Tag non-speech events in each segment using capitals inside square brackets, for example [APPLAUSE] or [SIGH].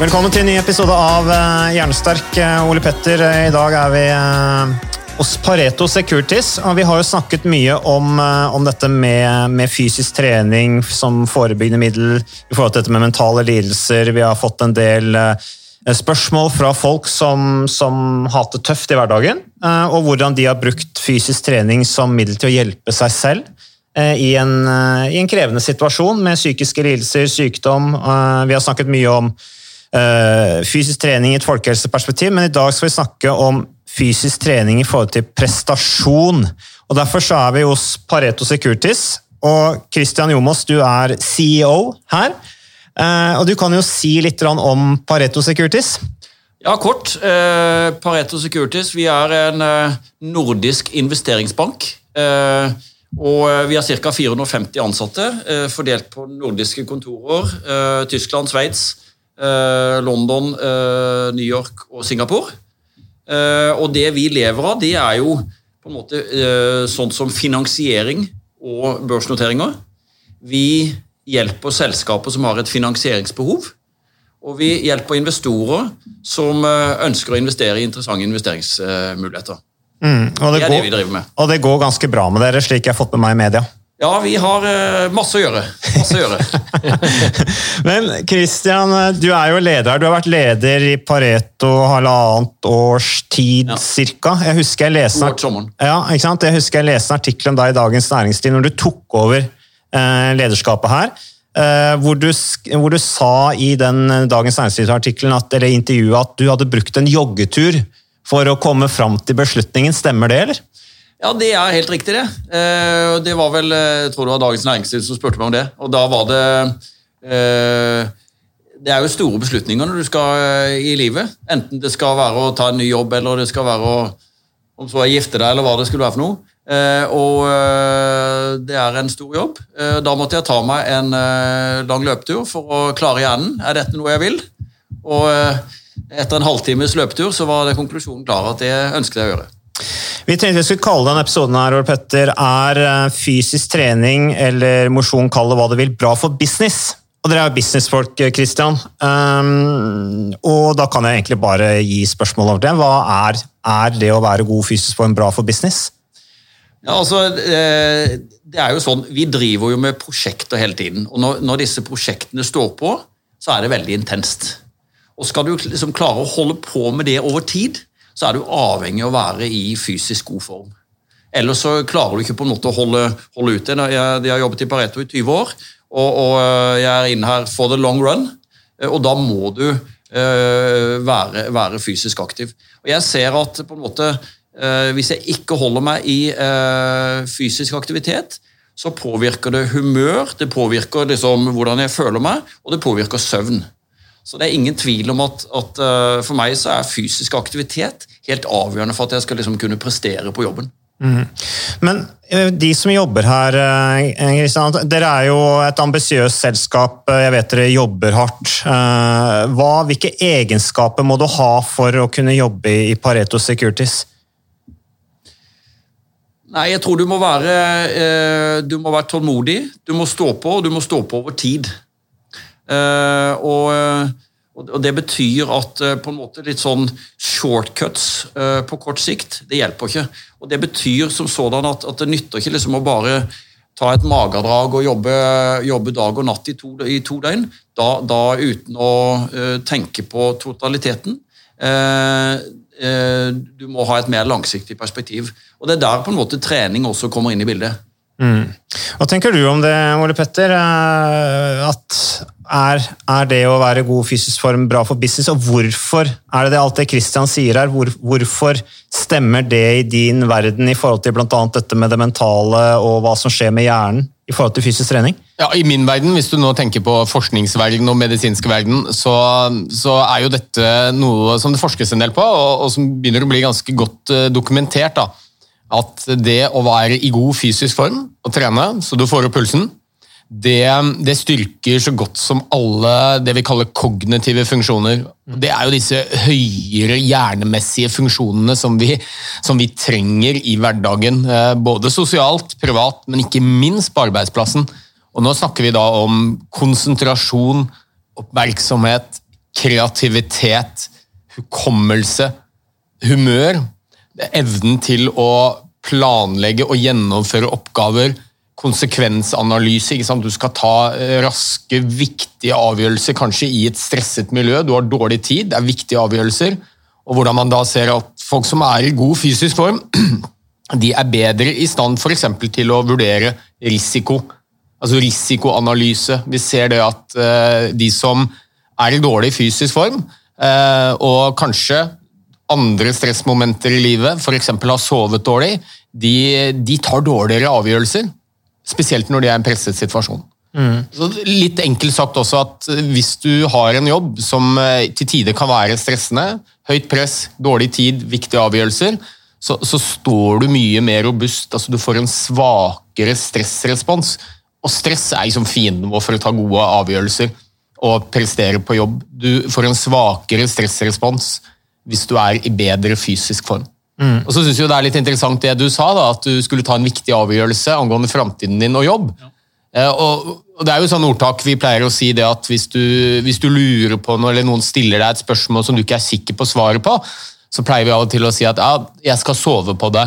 Velkommen til en ny episode av Jernsterk. Eh, Ole Petter, eh, i dag er vi eh, hos Pareto Securities. og Vi har jo snakket mye om, eh, om dette med, med fysisk trening som forebyggende middel i forhold til dette med mentale lidelser. Vi har fått en del eh, spørsmål fra folk som, som hater tøft i hverdagen, eh, og hvordan de har brukt fysisk trening som middel til å hjelpe seg selv eh, i en, eh, i en krevende situasjon med psykiske lidelser, sykdom. Eh, Vi har snakket mye om eh, fysisk trening i et folkehelseperspektiv, men i dag skal vi snakke om fysisk trening i forhold til prestasjon. Og Derfor så er vi hos Pareto Securities, og Christian Jomås, du er CEO her. Eh, og Du kan jo si litt om Pareto Securities. Ja, kort. Eh, Pareto Securities, vi er en eh, nordisk investeringsbank. Eh, og eh, vi har ca. 450 ansatte eh, fordelt på nordiske kontorer. Eh, Tyskland, Sveits, eh, London, eh, New York og Singapore. Eh, og det vi lever av, det er jo på en måte eh, sånn som finansiering og børsnoteringer. Vi hjelper selskaper som har et finansieringsbehov. Og vi hjelper investorer som eh, ønsker å investere i interessante investeringsmuligheter. Mm, og, det Det er det vi driver med. og det går ganske bra med dere, slik jeg har fått med meg i media. Ja, vi har eh, masse å gjøre. Masse å gjøre. [LAUGHS] Men Christian, du er jo leder. Du har vært leder i Pareto halvannet års tid Ja. Jeg husker jeg leste en. Ja. Jeg husker jeg leste en artikkel om deg i Dagens Næringsliv når du tok over eh, lederskapet her. Eh, hvor, du, hvor du sa i den eh, Dagens Næringsliv-artikkelen eller intervjuet at du hadde brukt en joggetur for å komme fram til beslutningen. Stemmer det, eller? Ja, det er helt riktig, det. Eh, det var vel, eh, jeg tror det var Dagens Næringsliv som spurte meg om det. Og da var det eh, Det er jo store beslutninger når du skal i livet. Enten det skal være å ta en ny jobb, eller det skal være å om så er gifte deg, eller hva det skulle være for noe. Og det er en stor jobb. Da måtte jeg ta meg en lang løpetur for å klare hjernen. Er dette noe jeg vil? Og etter en halvtimes løpetur så var det konklusjonen klar at det ønsket jeg å gjøre. Vi tenkte vi skulle kalle denne episoden her, Ole Petter, er eh, fysisk trening eller mosjon, kall det hva du vil, bra for business? Og dere er jo businessfolk, eh, Christian. Um, og da kan jeg egentlig bare gi spørsmål over det. Hva er, er det å være god fysisk form bra for business? Ja, altså, eh, det er jo sånn, Vi driver jo med prosjekter hele tiden. og når, når disse prosjektene står på, så er det veldig intenst. Og Skal du liksom klare å holde på med det over tid, så er du avhengig av å være i fysisk god form. Ellers så klarer du ikke på en måte å holde, holde ut. Jeg, jeg har jobbet i Pareto i 20 år, og, og jeg er inne her for the long run. Eh, Og da må du uh, være, være fysisk aktiv. Og jeg ser at på en måte uh, hvis jeg ikke holder meg i uh, fysisk aktivitet, så påvirker det humør, det påvirker liksom hvordan jeg føler meg, og det påvirker søvn. Så det er ingen tvil om at, at eh, for meg så er fysisk aktivitet helt avgjørende for at jeg skal liksom kunne prestere på jobben. Men eh, de som jobber her, Kristian, Christian, dere er jo et ambisiøst selskap. eh, Jeg vet dere jobber hardt. Eh, Hva, hvilke egenskaper må du ha for å kunne jobbe i Pareto Securities? Nei, jeg tror du må være, eh, du må være tålmodig, du må stå på, og du må stå på over tid. Eh, eh, Og og det betyr at eh, på en måte litt sånn shortcuts på kort sikt, det hjelper ikke. Og det betyr som sådan at, at det nytter ikke liksom å bare ta et magedrag og jobbe, jobbe dag og natt i to, i to døgn, da, da uten å tenke på totaliteten. Du må ha et mer langsiktig perspektiv. Og Det er der på en måte trening også kommer inn i bildet. Hva tenker du om det, Ole Petter? At er, er det å være god fysisk form bra for business, og hvorfor er det det alt det Christian sier her? Hvor, hvorfor stemmer det i din verden i forhold til bl.a. dette med det mentale og hva som skjer med hjernen i forhold til fysisk trening? Ja, I min verden, hvis du nå tenker på forskningsverden og medisinsk verden, så, så er jo dette noe som det forskes en del på, og, og som begynner å bli ganske godt eh, dokumentert. da. At det å være i god fysisk form og trene, så du får opp pulsen, det, det styrker så godt som alle det vi kaller kognitive funksjoner. Det er jo disse høyere hjernemessige funksjonene som vi, som vi trenger i hverdagen. eh, Både sosialt, privat, men ikke minst på arbeidsplassen. Og nå snakker vi da om konsentrasjon, oppmerksomhet, kreativitet, hukommelse, humør. Evnen til å planlegge og gjennomføre oppgaver konsekvensanalyse. Du skal ta eh, raske, viktige avgjørelser, kanskje i et stresset miljø. Du har dårlig tid, det er viktige avgjørelser. Og hvordan man da ser at folk som er i god fysisk form, [CLEARS THROAT] de er bedre i stand f.eks. til å vurdere risiko. Altså risikoanalyse. Vi ser det at eh, de som er i dårlig fysisk form, eh, og kanskje andre stressmomenter i livet, f.eks. har sovet dårlig, de, de tar dårligere avgjørelser. Spesielt når de er i en presset situasjon. Så litt enkelt sagt også at hvis du har en jobb som eh, til tider kan være stressende, høyt press, dårlig tid, viktige avgjørelser, så, så står du mye mer robust. altså Du får en svakere stressrespons. Og stress er liksom fienden vår for å ta gode avgjørelser og prestere på jobb. Du får en svakere stressrespons hvis du er i bedre fysisk form. Og så synes jeg Det er litt interessant det du sa, da, at du skulle ta en viktig avgjørelse angående framtiden din og jobb. Eh, Og, og Det er jo sånn ordtak vi pleier å si det at hvis du, hvis du lurer på noe, eller noen stiller deg et spørsmål som du ikke er sikker på svaret på, så pleier vi av og til å si at ja, jeg skal sove på det.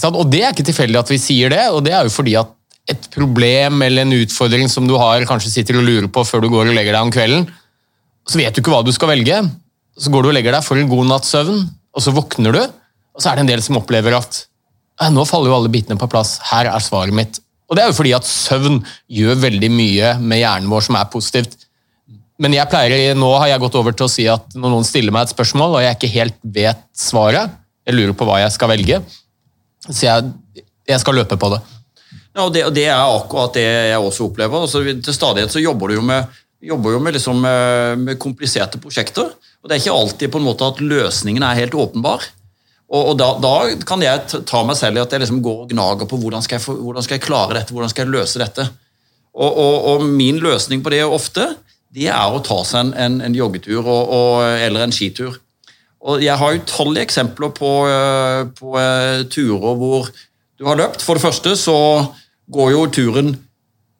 Sant? Og Det er ikke tilfeldig at vi sier det, og det er jo fordi at et problem eller en utfordring som du har, kanskje sitter og lurer på før du går og legger deg om kvelden, så vet du ikke hva du skal velge. Så går du og legger deg for en god natts søvn, og så våkner du, og så er det en del som opplever at nå faller jo alle bitene på plass, her er svaret mitt. Og det er jo fordi at søvn gjør veldig mye med hjernen vår som er positivt. Men jeg pleier, nå har jeg gått over til å si at når noen stiller meg et spørsmål, og jeg ikke helt vet svaret, jeg lurer på hva jeg skal velge, så jeg, jeg skal løpe på det. Ja, og det, og det er akkurat det jeg også opplever. Altså, til stadighet så jobber du jo med, jo med, liksom, eh, med kompliserte prosjekter. Og det er ikke alltid på en måte at løsningen er helt åpenbar. Og, og da, da kan jeg ta meg selv i at jeg liksom går og gnager på hvordan skal, jeg, hvordan skal jeg klare dette, hvordan skal jeg løse dette. Og, og, og min løsning på det ofte, det er å ta seg en, en, en joggetur og, og, eller en skitur. Og jeg har utallige eksempler på, eh, på eh, turer hvor du har løpt. For det første så går jo turen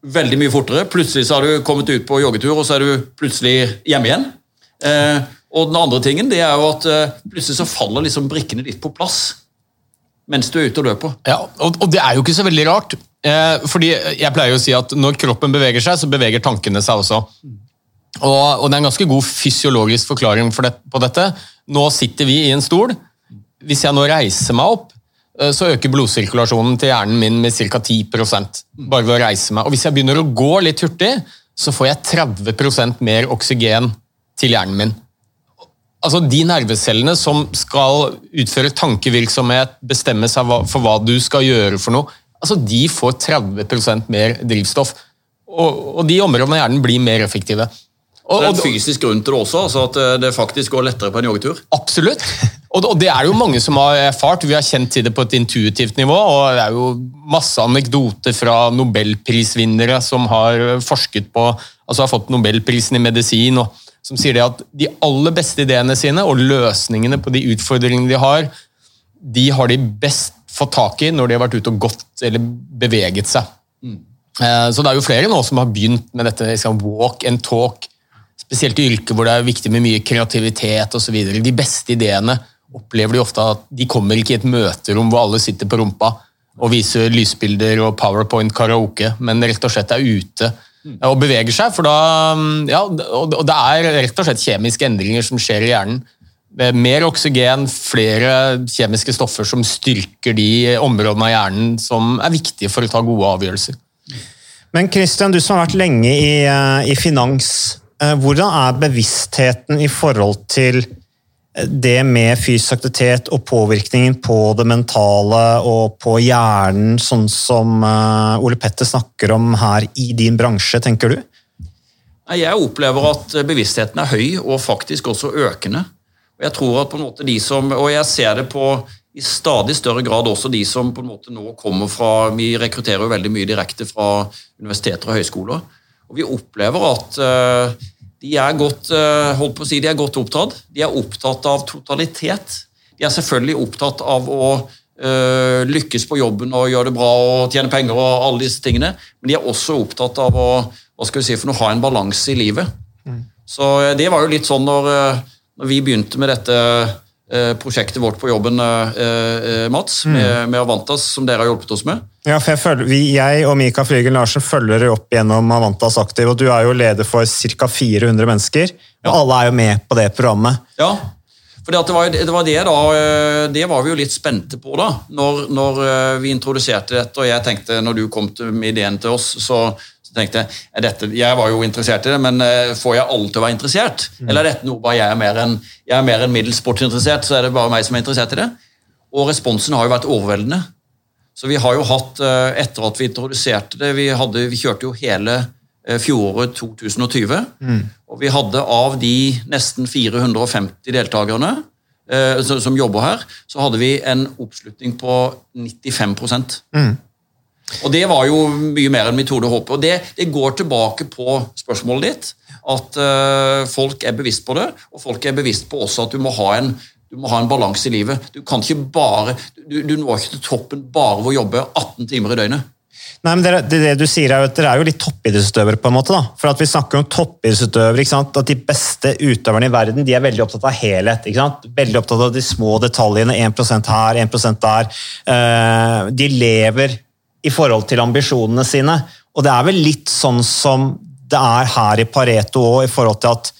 veldig mye fortere. Plutselig så har du kommet ut på joggetur, og så er du plutselig hjemme igjen. Eh, og den andre tingen det er jo at eh, plutselig så faller liksom brikkene litt på plass mens du er ute og løper. Ja, og, og det er jo ikke så veldig rart. Eh, fordi jeg pleier jo å si at når kroppen beveger seg, så beveger tankene seg også. Og, og det er en ganske god fysiologisk forklaring for det, på dette. Nå sitter vi i en stol. Hvis jeg nå reiser meg opp, eh, så øker blodsirkulasjonen til hjernen min med ca. 10 bare ved å reise meg. Og hvis jeg begynner å gå litt hurtig, så får jeg 30% mer oksygen til hjernen min. Altså De nervecellene som skal utføre tankevirksomhet, bestemme seg for hva du skal gjøre for noe, altså de får 30% mer drivstoff. Og, og de områdene av hjernen blir mer effektive. Og, Det er en fysisk grunn til det også, altså at eh, det faktisk går lettere på en joggetur. Absolutt. Og, og det er jo mange som har erfart. Vi har kjent til det på et intuitivt nivå. og Det er jo masse anekdoter fra nobelprisvinnere som har forsket på altså har fått nobelprisen i medisin, og som sier det at de aller beste ideene sine og løsningene på de utfordringene de har, de har de best fått tak i når de har vært ute og gått eller beveget seg. Mm. Så det er jo flere nå som har begynt med dette liksom, walk and talk. spesielt i yrker hvor det er viktig med mye kreativitet osv. De beste ideene opplever de ofte at de kommer ikke i et møterom hvor alle sitter på rumpa og viser lysbilder og powerpoint karaoke, men rett og slett er ute og beveger seg. For da, ja, og det er rett og slett kjemiske endringer som skjer i hjernen. Mer oksygen, flere kjemiske stoffer som styrker de områdene av hjernen som er viktige for å ta gode avgjørelser. Men Christian, du som har vært lenge i, eh, i finans, eh, hvordan er bevisstheten i forhold til det med fysisk aktivitet og påvirkningen på det mentale og på hjernen, sånn som eh, Ole Petter snakker om her i din bransje, tenker du? Jeg opplever at bevisstheten er høy, og faktisk også økende. Jeg tror at på en måte de som, og jeg ser det på i stadig større grad også de som på en måte nå kommer fra Vi rekrutterer jo veldig mye direkte fra universiteter og høyskoler. Og vi opplever at uh, de er godt uh, holdt på å si, de er godt opptatt. De er opptatt av totalitet. De er selvfølgelig opptatt av å uh, lykkes på jobben og gjøre det bra og tjene penger og alle disse tingene. Men de er også opptatt av å hva skal vi si, for noe, ha en balanse i livet. Mm. Så det var jo litt sånn når, når vi begynte med dette Eh, prosjektet vårt på jobben, eh, eh, Mats, mm. med, med, Avantas, som dere har hjulpet oss med. Ja, for jeg, følger, vi, jeg og Mika Flygel Larsen følger opp gjennom Avantas Aktiv, og du er jo leder for ca. 400 mennesker, og ja. alle er jo med på det programmet. Ja, for det var, det, var det, da, det var vi jo litt spente på da, når, når vi introduserte dette, og jeg tenkte, når du kom med ideen til oss, så så tenkte jeg dette, jeg var jo interessert i det, men eh, får jeg alle til å være interessert? Mm. Eller er dette noe bare jeg er mer enn jeg er mer enn middels sportsinteressert, så er det bare meg som er interessert i det? Og responsen har jo vært overveldende. Så vi har jo hatt, eh, etter at vi introduserte det Vi, hadde, vi kjørte jo hele eh, fjoråret 2020. Mm. Og vi hadde av de nesten 450 deltakerne som jobber her, så hadde vi en oppslutning på 95 mm. Og det var jo mye mer enn vi torde håpe. Og det, det, går tilbake på spørsmålet ditt. At uh, folk er bevisst på det, og folk er bevisst på også at du må ha en, du må ha en balanse i livet. Du kan ikke bare, du, du når ikke til toppen bare ved å jobbe 18 timer i døgnet. Nei, men det, det, det, du sier er jo at Dere er jo litt toppidrettsutøvere. på en måte da. For at Vi snakker om toppidrettsutøvere. ikke sant? At De beste utøverne i verden de er veldig opptatt av helhet. ikke sant? Veldig opptatt av de små detaljene. 1% her, 1% der. Uh, de lever i forhold til ambisjonene sine. Og det er vel litt sånn som det er her i Pareto òg, i forhold til at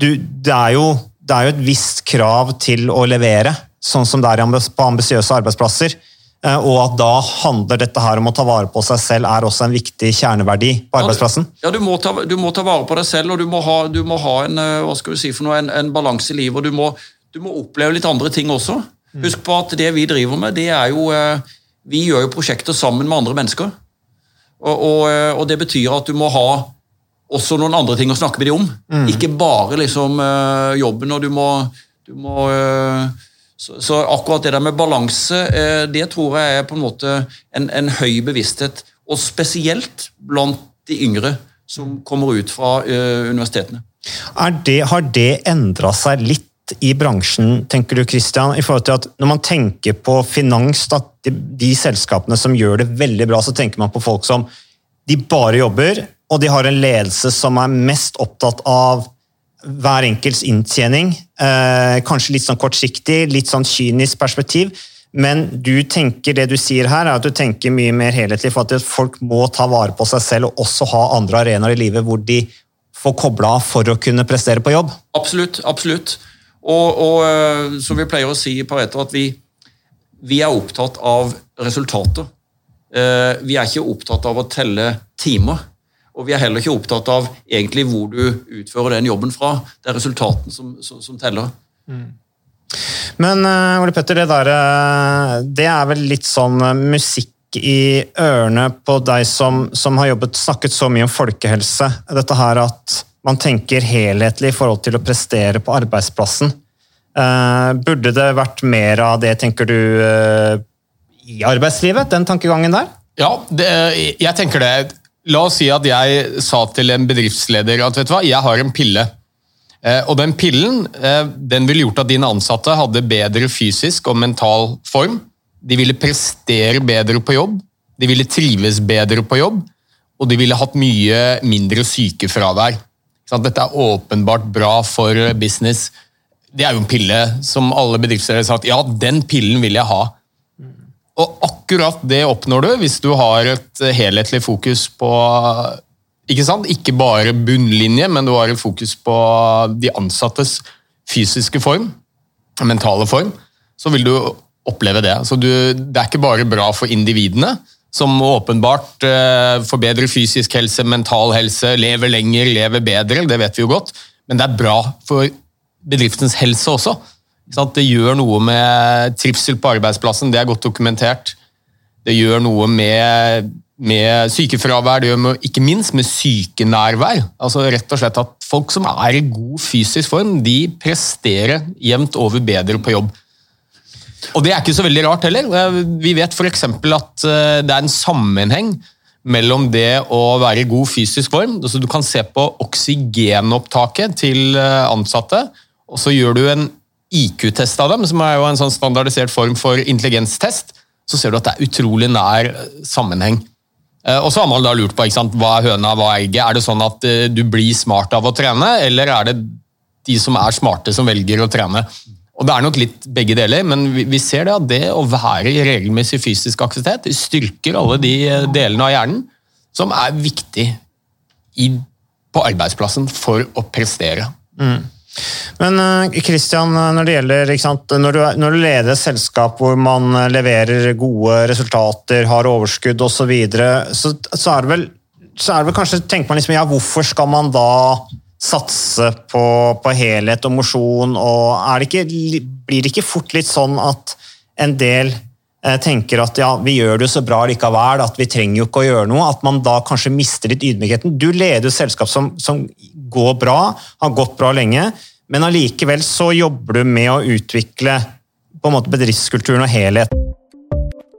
du, det, er jo, det er jo et visst krav til å levere, sånn som det er på ambisiøse arbeidsplasser. Eh, og at da handler dette her om å ta vare på seg selv, er også en viktig kjerneverdi på arbeidsplassen? Ja, du må ta, du må ta vare på deg selv, og du må ha, du må ha en, eh, hva skal si for noe, en, en balanse i livet. og du må, du må, oppleve litt andre ting også. Mm. Husk på at det vi driver med, det er jo eh, vi gjør jo prosjekter sammen med andre mennesker. Og, og, eh, og, det betyr at du må ha også noen andre ting å snakke med dem om. Mm. Ikke bare liksom uh, jobben, og du må, du må uh, så, så, akkurat det der med balanse, det tror jeg er på en måte en, en høy bevissthet. Og spesielt blant de yngre som kommer ut fra universitetene. Det, har det endra seg litt i bransjen, tenker du Christian, i forhold til at når man tenker på finans, da, de, de, selskapene som gjør det veldig bra, så tenker man på folk som de bare jobber, og de har en ledelse som er mest opptatt av hver enkelts inntjening. Eh, kanskje litt sånn kortsiktig, litt sånn kynisk perspektiv. Men du tenker det du sier her, er at du tenker mye mer helhetlig for at folk må ta vare på seg selv og også ha andre arenaer i livet hvor de får kobla av for å kunne prestere på jobb? Absolutt. absolutt. Og, og eh, som vi pleier å si i Pareto, at vi, vi er opptatt av resultater. Eh, vi er ikke opptatt av å telle timer. Og vi er heller ikke opptatt av egentlig hvor du utfører den jobben fra. Det er resultatene som, som, som teller. Mm. Men uh, Ole Petter, det der, det er vel litt sånn musikk i ørene på deg som, som har jobbet, snakket så mye om folkehelse. Dette her at man tenker helhetlig i forhold til å prestere på arbeidsplassen. Uh, burde det vært mer av det, tenker du, uh, i arbeidslivet? Den tankegangen der? Ja, det, jeg tenker det. La oss si at jeg sa til en bedriftsleder at vet du hva, jeg har en pille. Uh, og den pillen den ville gjort at dine ansatte hadde bedre fysisk og mental form. De ville prestere bedre på jobb. De ville trives bedre på jobb. Og de ville hatt mye mindre sykefravær. Sant? Dette er åpenbart bra for business. Det er jo en pille som alle bedriftsledere har sagt ja, den pillen vil jeg ha. Og akkurat det oppnår du hvis du har et helhetlig fokus på ikke sant? Ikke bare bunnlinje, men du har et fokus på de ansattes fysiske form, mentale form. Så vil du oppleve det. Så du, det er ikke bare bra for individene, som åpenbart eh, forbedrer fysisk helse, mental helse, lever lenger, lever bedre, det vet vi jo godt, men det er bra for bedriftens helse også. Det gjør noe med trivsel på arbeidsplassen, det er godt dokumentert. Det gjør noe med, med sykefravær, det gjør med, ikke minst med sykenærvær. Altså rett og slett at Folk som er i god fysisk form, de presterer jevnt over bedre på jobb. Og det er ikke så veldig rart heller. Vi vet f.eks. at eh, det er en sammenheng mellom det å være i god fysisk form altså Du kan se på oksygenopptaket til eh, ansatte, og så gjør du en IQ-test av dem, som er jo en sånn standardisert form for intelligenstest. Så ser du at det er utrolig nær eh, sammenheng. Og så har man da lurt på hva er høna, hva er egget. Er det sånn at du blir smart av å trene, eller er det de som er smarte, som velger å trene? Og Det er nok litt begge deler, men vi, ser det at det å være i regelmessig fysisk aktivitet styrker alle de eh, delene av hjernen som er viktig i, på arbeidsplassen for å prestere. Mm. Men Kristian, eh, når det gjelder sant, når, du, når, du, leder et selskap hvor man eh, leverer gode resultater, har overskudd osv., så, videre, så, så, så er det vel kanskje tenker man liksom, ja, hvorfor skal man da satse på, på helhet og mosjon, og det ikke, blir det ikke fort litt sånn at en del eh, tenker at ja, vi gjør det så bra likevel, at vi trenger jo ikke å gjøre noe, at man da kanskje mister litt ydmykheten. Du leder et selskap som, som går bra, har gått bra lenge, men allikevel så jobber du med å utvikle på en måte bedriftskulturen og helhet.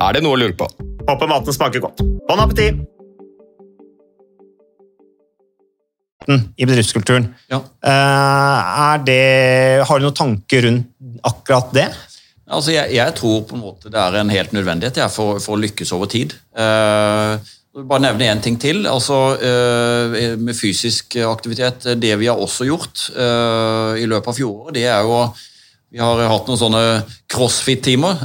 Er det noe å lure på? Håper maten smaker godt. Bon appétit! I bedriftskulturen. Ja. Eh, Er det, har du noen tanker rundt akkurat det? Altså, jeg, jeg tror på en måte det er en helt nødvendighet jeg, for, for å lykkes over tid. Uh, bare nevne én ting til. altså uh, Med fysisk aktivitet. Det vi har også gjort uh, i løpet av fjoråret, det er jo Vi har hatt noen sånne crossfit-timer,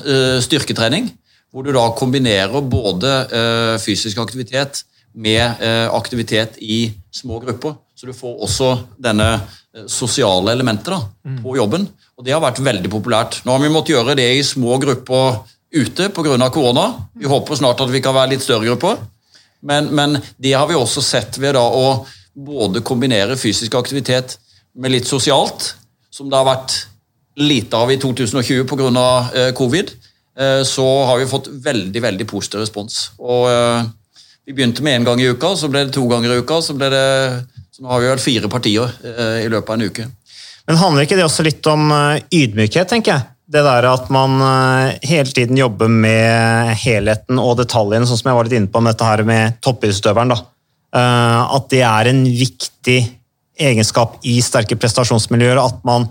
styrketrening, hvor du da kombinerer både eh, fysisk aktivitet med eh, aktivitet i små grupper. Så du får også denne eh, sosiale elementet da, på jobben. Og det har vært veldig populært. Nå har vi måttet gjøre det i små grupper ute pga. korona. Vi håper snart at vi kan være litt større grupper. Men, men det har vi også sett ved da å både kombinere fysisk aktivitet med litt sosialt, som det har vært lite av i 2020 pga. Covid, så har vi fått veldig veldig positiv respons. Og eh, Vi begynte med én gang i uka, så ble det to ganger i uka, så, ble det, så nå har vi vært fire partier eh, i løpet av en uke. Men handler ikke det også litt om eh, ydmykhet, tenker jeg? Det der at man eh, hele tiden jobber med helheten og detaljene, sånn som jeg var litt inne på med dette her med toppidrettsutøveren. Eh, At det er en viktig egenskap i sterke prestasjonsmiljøer. At man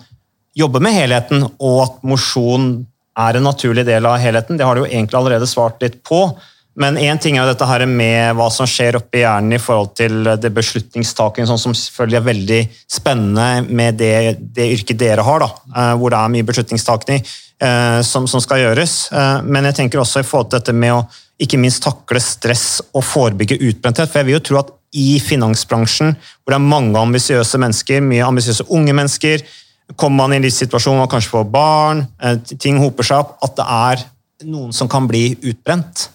jobber med helheten, og at mosjon er en naturlig del av helheten. Det har du jo egentlig allerede svart litt på. Men én ting er jo dette her med hva som skjer oppi hjernen i forhold til det beslutningstaking, sånn som selvfølgelig er veldig spennende med det, det yrket dere har, da, eh, hvor det er mye beslutningstaking eh, som, som skal gjøres. Eh, Men jeg tenker også i forhold til dette med å ikke minst takle stress og forebygge utbrenthet. For jeg vil jo tro at i finansbransjen, hvor det er mange ambisiøse mennesker, mye ambisiøse unge mennesker, kommer man i en livssituasjon man kanskje får barn, eh, ting hoper seg opp, at det er noen som kan bli utbrent.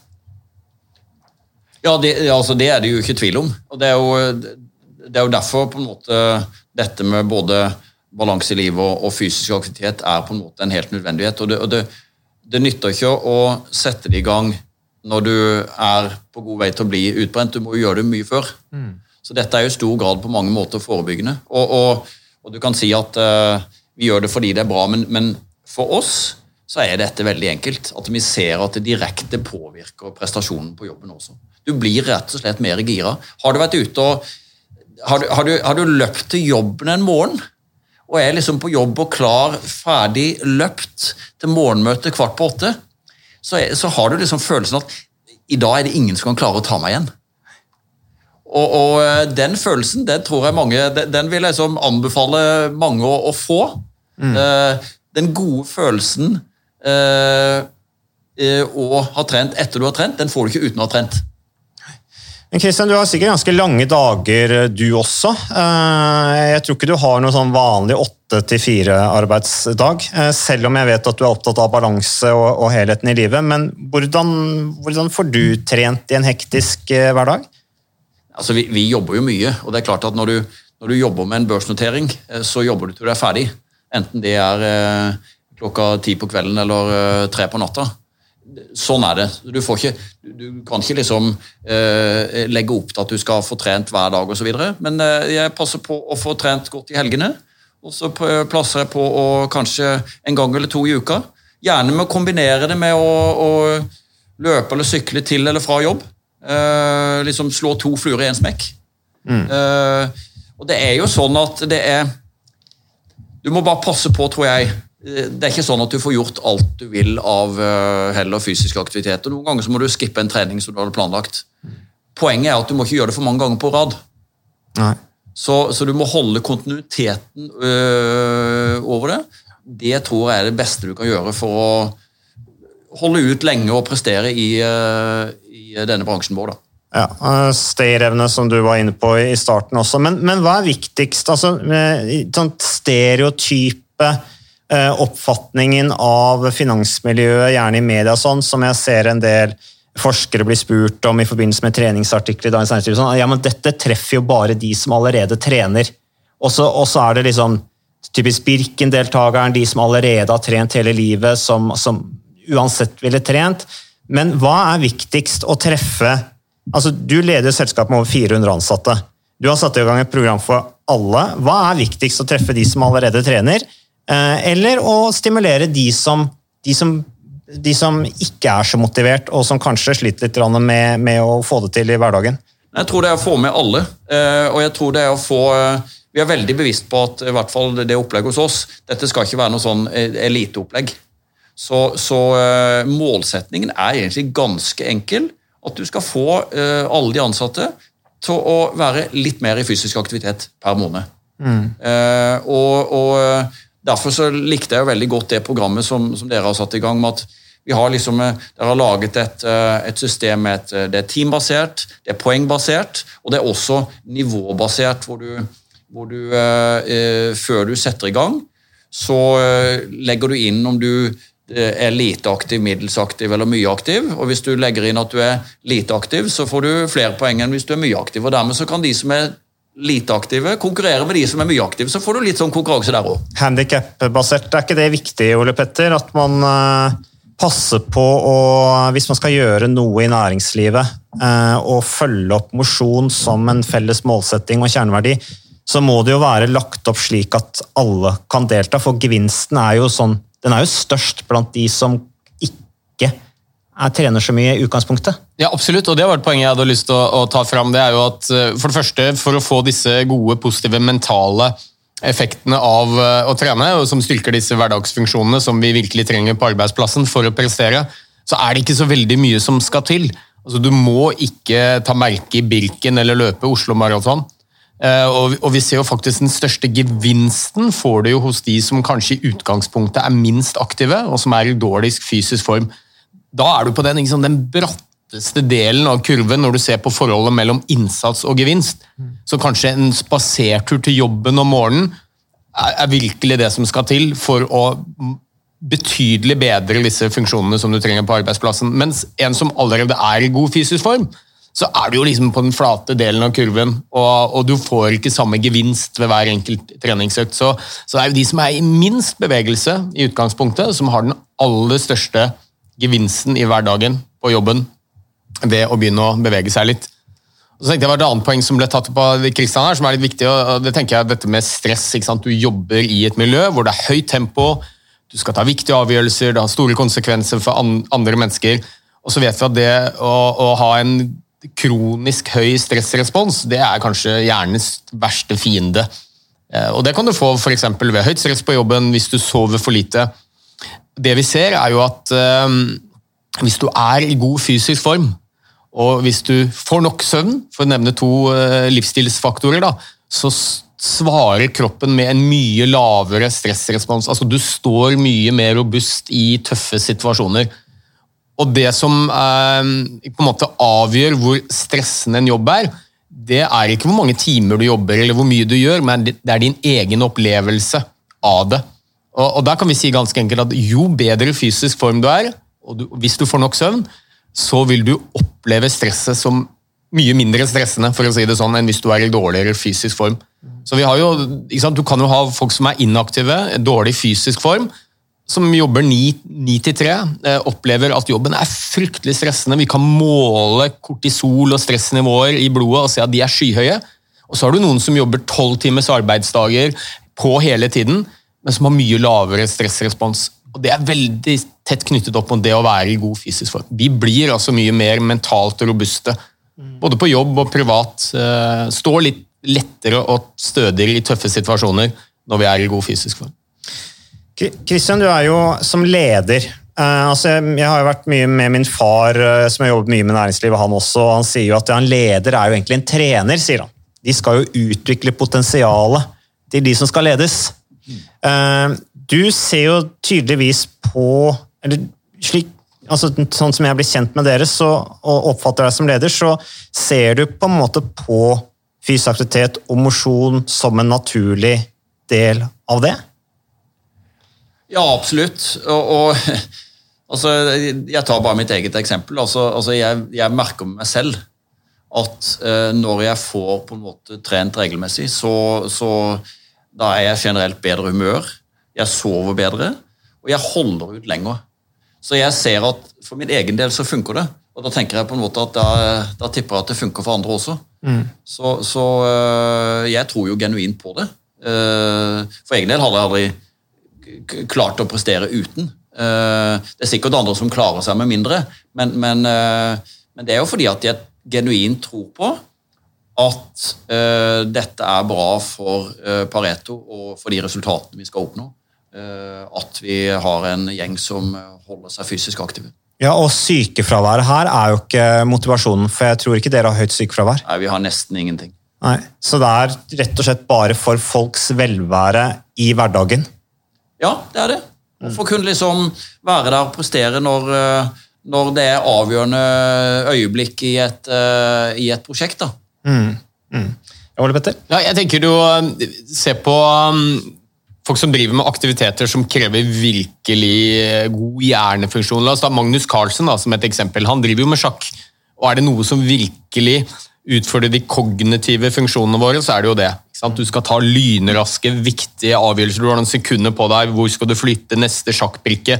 Ja, det, altså det er det jo ikke tvil om. Og det er jo, det er jo derfor på en måte dette med både balanse i livet og, og fysisk aktivitet er på en måte en helt nødvendighet. Og det, og det, det nytter ikke å sette det i gang når du er på god vei til å bli utbrent. Du må jo gjøre det mye før. Så dette er jo i stor grad på mange måter forebyggende. Og, og, og du kan si at uh, vi gjør det fordi det er bra, men, men for oss så er dette veldig enkelt. At vi ser at det direkte påvirker prestasjonen på jobben også. Du blir rett og slett mer gira. Har du vært ute og har du, har, du, har du løpt til jobben en morgen, og er liksom på jobb og klar, ferdig løpt til morgenmøte kvart på åtte, så, er, så har du liksom følelsen at i dag er det ingen som kan klare å ta meg igjen. Og, og eh, den følelsen, den tror jeg mange, den, vil jeg liksom anbefale mange å, å få. Eh, den gode følelsen uh, uh, å ha trent etter du har trent, den får du ikke uten å ha trent. Men Christian, du har sikkert ganske lange dager, du også. Jeg tror ikke du har noen sånn vanlig åtte til fire-arbeidsdag, selv om jeg vet at du er opptatt av balanse og, og helheten i livet. Men hvordan, hvordan får du trent i en hektisk hverdag? Altså, vi, vi jobber jo mye, og det er klart at når du, når du jobber med en børsnotering, eh, så jobber du til du er ferdig. Enten det er eh, klokka ti på kvelden eller eh, tre på natta. Sånn er det. Du, får ikke, du, kan ikke liksom eh, legge opp til at du skal få trent hver dag osv. Men eh, jeg passer på å få trent godt i helgene. Og så plasser jeg på å kanskje en gang eller to i uka. Gjerne med å kombinere det med å, å løpe eller sykle til eller fra jobb. Eh, liksom slå to fluer i én smekk. Eh, og det er jo sånn at det er Du må bare passe på, tror jeg. Eh, Det er ikke sånn at du får gjort alt du vil av uh, heller fysisk aktivitet. og Noen ganger så må du skippe en trening som du hadde planlagt. Poenget er at du må ikke gjøre det for mange ganger på rad. Nei. Så, så du må holde kontinuiteten øh, over det. Det tror jeg er det beste du kan gjøre for å holde ut lenge og prestere i, øh, i denne bransjen vår. da. Ja, eh, Stayerevne, som du var inne på i starten også. Men, men hva er viktigst? Altså, eh, sånn stereotype eh, oppfatningen av finansmiljøet, gjerne i media, sånn, som jeg ser en del forskere blir spurt om i forbindelse med treningsartikler. Sånn, ja, men dette treffer jo bare de som allerede trener. Og så og så er det liksom typisk Birken-deltakeren, de som allerede har trent hele livet, som, som uansett ville trent. Men hva er viktigst å treffe altså Du leder selskap med over 400 ansatte. Du har satt i gang et program for alle. Hva er viktigst å treffe de som allerede trener, eh, eller å stimulere de som, de som, de som ikke er så motivert, og som kanskje sliter litt med, med å få det til i hverdagen? Jeg tror det er å få med alle. eh, Og jeg tror det er å få eh, Vi er veldig bevisst på at i hvert fall det opplegget hos oss, dette skal ikke være noe sånn eliteopplegg. Så, så eh, målsetningen er egentlig ganske enkel. At du skal få eh, alle de ansatte til å være litt mer i fysisk aktivitet per måned. Eh, og, og Derfor så likte jeg jo veldig godt det programmet som, som dere har satt i gang. med at vi har liksom, Dere har laget et, et system med et, det er teambasert, det er poengbasert, og det er også nivåbasert. hvor du, hvor du eh, Før du setter i gang, så legger du inn om du er lite aktiv, middels aktiv eller mye aktiv. og Hvis du legger inn at du er lite aktiv, så får du flere poeng enn hvis du er mye aktiv. og Dermed så kan de som er lite aktive, konkurrere med de som er mye aktive. Så får du litt sånn konkurranse der òg. Handikap-basert, er ikke det viktig, Ole Petter? At man eh, passer på å, hvis man skal gjøre noe i næringslivet, eh, og følge opp mosjon som en felles målsetting og kjerneverdi, så må det jo være lagt opp slik at alle kan delta, for gevinsten er jo, sånn, den er jo størst blant de som ikke er, trener så mye i utgangspunktet. Ja, absolutt, og det var et poeng jeg hadde lyst til å, å ta fram. Det er jo at eh, For det første, for å få disse gode, positive mentale effektene av eh, å trene, og som styrker disse hverdagsfunksjonene som vi virkelig trenger på arbeidsplassen for å prestere, så er det ikke så veldig mye som skal til. Altså, Du må ikke ta merke i Birken eller løpe Oslo Maraton. Eh, Og, vi ser jo faktisk den største gevinsten får du jo hos de som kanskje i utgangspunktet er minst aktive, og som er i dårligst fysisk form. Da er du på den, liksom, den bratteste delen av kurven når du ser på forholdet mellom innsats og gevinst. Så kanskje en spasertur til jobben om morgenen er virkelig det som skal til for å betydelig bedre disse funksjonene som du trenger på arbeidsplassen. Mens en som allerede er i god fysisk form, så er du jo liksom på den flate delen av kurven, og, og du får ikke samme gevinst ved hver enkelt treningsøkt. Så, så det er jo de som er i minst bevegelse i utgangspunktet, som har den aller største gevinsten i hverdagen på jobben ved å begynne å bevege seg litt. Og så tenkte jeg var Et annet poeng som ble tatt opp av Kristian her, som er litt viktig, og det tenker jeg dette med stress. ikke sant? Du jobber i et miljø hvor det er høyt tempo, du skal ta viktige avgjørelser, det har store konsekvenser for andre mennesker. Og så vet vi at det å, å ha en kronisk høy stressrespons, det er kanskje hjernens verste fiende. Eh, Og det kan du få f.eks. ved høyt stress på jobben hvis du sover for lite. Det vi ser, er jo at eh, hvis du er i god fysisk form, og hvis du får nok søvn, for å nevne to eh, livsstilsfaktorer, da, så svarer kroppen med en mye lavere stressrespons. Altså Du står mye mer robust i tøffe situasjoner. Og det som eh, på en måte avgjør hvor stressende en jobb er, det er ikke hvor mange timer du jobber eller hvor mye du gjør, men det er din egen opplevelse av det. Og, og der kan vi si ganske enkelt at jo bedre fysisk form du er, og du, hvis du får nok søvn, så vil du oppleve stresset som mye mindre stressende for å si det sånn, enn hvis du er i dårligere fysisk form. Så vi har jo, Du kan jo ha folk som er inaktive, dårlig fysisk form, som jobber 9 til 3, eh, opplever at jobben er fryktelig stressende. Vi kan måle kortisol og stressnivåer i blodet og se at de er skyhøye. Og så har du noen som jobber 12 timers arbeidsdager på hele tiden, men som har mye lavere stressrespons. Og Det er veldig tett knyttet opp mot det å være i god fysisk form. Vi blir altså mye mer mentalt robuste, både på jobb og privat. eh, Står litt lettere og stødigere i tøffe situasjoner når vi er i god fysisk form. Kristian, du er jo som leder. Uh, altså, jeg har jo vært mye med min far, uh, som har jobbet mye med næringslivet, han også. og Han sier jo at ja, en leder er jo egentlig en trener, sier han. De skal jo utvikle potensialet til de som skal ledes. Uh, du ser jo tydeligvis på eller slik, altså, Sånn som jeg blir kjent med dere så, og oppfatter deg som leder, så ser du på en måte på fysisk aktivitet og mosjon som en naturlig del av det? Ja, absolutt. Og, og [LAUGHS] altså, jeg tar bare mitt eget eksempel. Altså, altså jeg, jeg merker med meg selv at eh, når jeg får på en måte trent regelmessig, så, så da er jeg generelt bedre humør. Jeg sover bedre, og jeg holder ut lenger. Så jeg ser at for min egen del så funker det. Og da tenker jeg på en måte at da, da tipper jeg at det funker for andre også. Så, så øh, jeg tror jo genuint på det. Eh, For egen del hadde jeg aldri klart å prestere uten. Eh, Det er sikkert andre som klarer seg med mindre, men, men, eh, men det er jo fordi at jeg genuint tror på at eh, dette er bra for Pareto og for de resultatene vi skal oppnå. At vi har en gjeng som holder seg fysisk aktive. Ja, og sykefraværet her er jo ikke motivasjonen, for jeg tror ikke dere har høyt sykefravær. Nei, vi har nesten ingenting. Nei, Så det er rett og slett bare for folks velvære i hverdagen. Ja, det er det. Mm. for å kunne liksom være der og prestere når, eh, når det er avgjørende øyeblikk i et, eh, i et prosjekt. da. Mm. Mm. Ole Petter? Ja, jeg tenker du ser på um, folk som driver med aktiviteter som krever virkelig eh, god hjernefunksjon. La oss ta Magnus Carlsen da, som et eksempel. Han driver jo med sjakk. Og er det noe som virkelig utfordrer de kognitive funksjonene våre, så er det jo det. Du skal ta lynraske, viktige avgjørelser. Du har noen sekunder på deg. Hvor skal du flytte neste sjakkbrikke?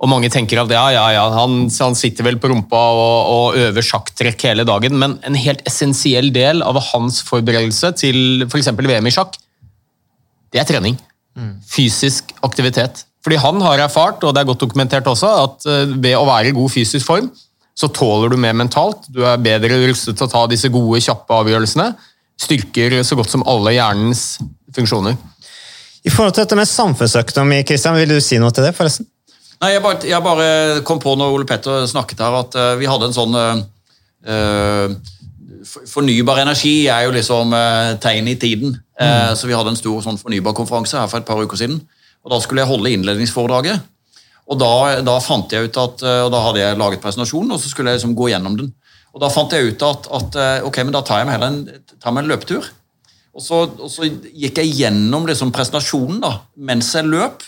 Og mange tenker at ja, ja, ja, han, han sitter vel på rumpa og, og øver sjakktrekk hele dagen, men en helt essensiell del av hans forberedelse til f.eks. VM i sjakk, det er trening. Fysisk aktivitet. Fordi han har erfart, og det er godt dokumentert også, at eh, ved å være i god fysisk form, så tåler du mer mentalt. Du er bedre rustet til å ta disse gode, kjappe avgjørelsene. Styrker så godt som alle hjernens funksjoner. I forhold til dette med samfunnsøkonomi, Kristian, vil du si noe til det, forresten? Nei, jeg bare, jeg bare kom på når Ole Petter snakket her, at eh, vi hadde en sånn eh, eh, Fornybar energi er jo liksom uh, tegn i tiden. Mm. så vi hadde en stor sånn fornybarkonferanse her for et par uker siden. Og Da skulle jeg holde innledningsforedraget. Og da, da fant jeg ut at, og da hadde jeg laget presentasjonen, og så skulle jeg liksom gå gjennom den. Og Da fant jeg ut at, at eh, ok, men da tar jeg meg heller en, meg en løpetur. Og så, og så gikk jeg gjennom liksom presentasjonen da, mens jeg løp.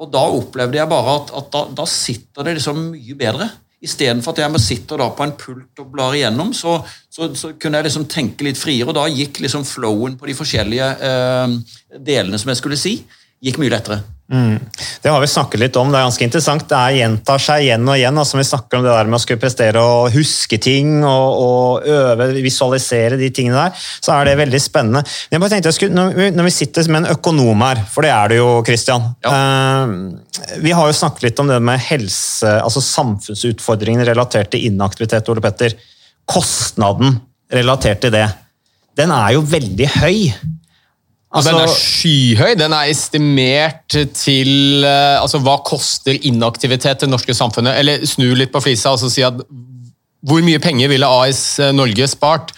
Og da opplevde jeg bare at, at da, da sitter det liksom mye bedre. Istedenfor at jeg må sitte da på en pult og blar igjennom, så, så, så kunne jeg liksom tenke litt friere. Og da gikk liksom flowen på de forskjellige eh, delene som jeg skulle si, gikk mye lettere. Mm. Det har vi snakket litt om, det er ganske interessant. Det er gjentar seg igjen og igjen. Altså, vi snakker om det der med å skulle prestere og huske ting og, og øve, visualisere de tingene der. Så er det veldig spennende. Men jeg bare tenkte jeg skulle, når, vi, når vi sitter med en økonom her, for det er det jo, Christian. Eh, vi har jo snakket litt om det med helse, altså samfunnsutfordringene relatert til inaktivitet, Ole Petter. Kostnaden relatert til det, den er jo veldig høy. Og den er Altså- skyhøy. Den er estimert til eh, altså Hva koster inaktivitet til det norske samfunnet? Eller snu litt på flisa og så si at hvor mye penger ville AS Norge spart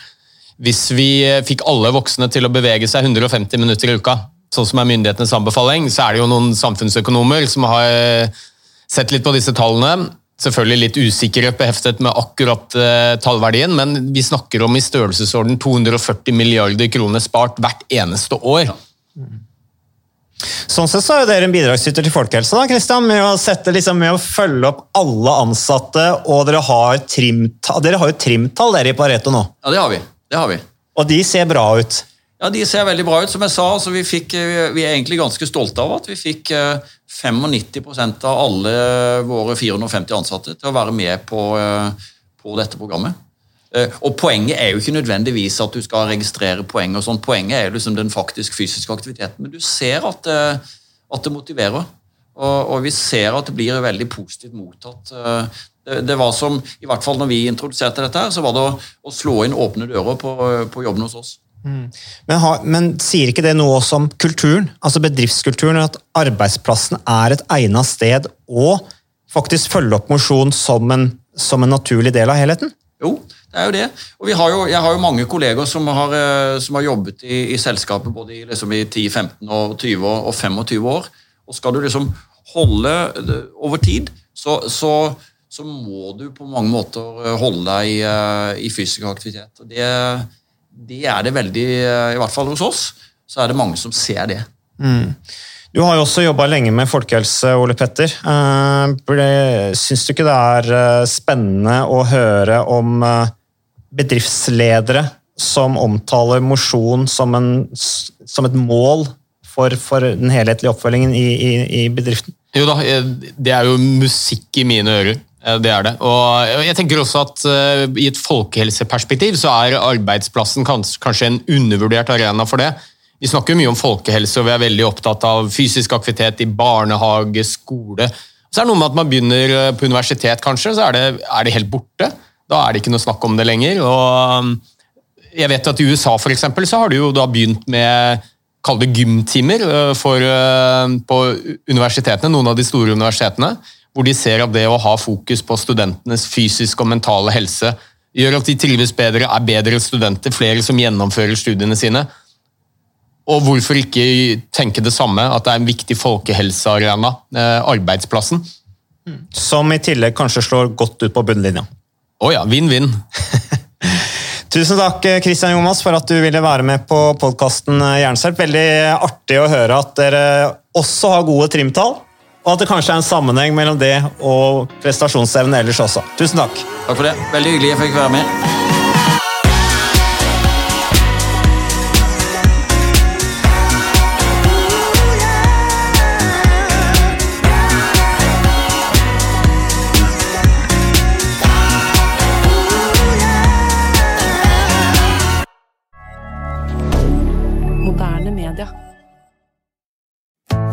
hvis vi eh, fikk alle voksne til å bevege seg 150 minutter i uka? Sånn som er myndighetenes anbefaling. Så er det jo noen samfunnsøkonomer som har eh, sett litt på disse tallene. Selvfølgelig litt usikkerhet beheftet med akkurat eh, tallverdien, men vi snakker om i størrelsesorden 240 milliarder kroner spart hvert eneste år. Sånn sett så er dere en bidragsyter til folkehelsa da, Christian, med å, sette, liksom, med å følge opp alle ansatte, og dere har, trimtall, dere har jo trimtall dere i Pareto nå. Ja, det har vi. Det har vi. Og de ser bra ut. Ja, De ser veldig bra ut. Som jeg sa, altså, vi, fikk, eh, vi er egentlig ganske stolte av at vi fikk eh, 95% av alle våre 450 ansatte til å være med på, eh, på dette programmet. Eh, Og Poenget er jo ikke nødvendigvis at du skal registrere poeng. og sånn. Poenget er liksom den faktisk fysiske aktiviteten. Men du ser at, det, at det motiverer. Og, og vi ser at det blir veldig positivt mottatt. Eh, Det, det var som, i hvert fall når vi introduserte dette, her, så var det å, å slå inn åpne dører på, på jobben hos oss. Men, har, men sier ikke det noe også om kulturen, altså bedriftskulturen, at arbeidsplassen er et egnet sted å faktisk følge opp mosjon som som en naturlig del av helheten? Jo, det er jo det. Og har jo, jeg har jo mange kolleger som har, eh, som har jobbet i, i selskapet både i, liksom i 10, 15, og 20 år, og 25 år. Og skal du liksom holde over tid, så, så, så må du på mange måter holde deg i, eh, i fysisk aktivitet. Og det, det er det veldig, eh, i hvert fall hos oss, så er det mange som ser det. Mm. Du har jo også jobba lenge med folkehelse, Ole Petter. Eh, Syns du ikke det er eh, spennende å høre om bedriftsledere som omtaler mosjon som, som et mål for, for den helhetlige oppfølgingen i, i, i, bedriften? Jo da, det er jo musikk i mine ører. Eh, det er det. Og jeg tenker også at uh, I et folkehelseperspektiv så er arbeidsplassen kanskje, kanskje en undervurdert arena for det. Vi snakker mye om folkehelse, og vi er veldig opptatt av fysisk aktivitet i barnehage, skole. Så er det noe med at man begynner på universitet, kanskje, så er det, er det helt borte. Da er det ikke noe snakk om det lenger. og jeg vet at I USA for eksempel, så har du jo da begynt med kall det gymtimer for, på universitetene, noen av de store universitetene, hvor de ser at det å ha fokus på studentenes fysiske og mentale helse gjør at de trives bedre, er bedre studenter, flere som gjennomfører studiene sine. Og hvorfor ikke tenke det samme, at det er en viktig folkehelsearena, øh, arbeidsplassen. Som i tillegg kanskje slår godt ut på bunnlinja. Å oh ja, vinn-vinn. [LAUGHS] Tusen takk Christian Jomas, for at du ville være med på podkasten Jernsterk. Veldig artig å høre at dere også har gode trimtall, og at det kanskje er en sammenheng mellom det og prestasjonsevne ellers også. Tusen takk. Takk for det. Veldig hyggelig jeg fikk være med.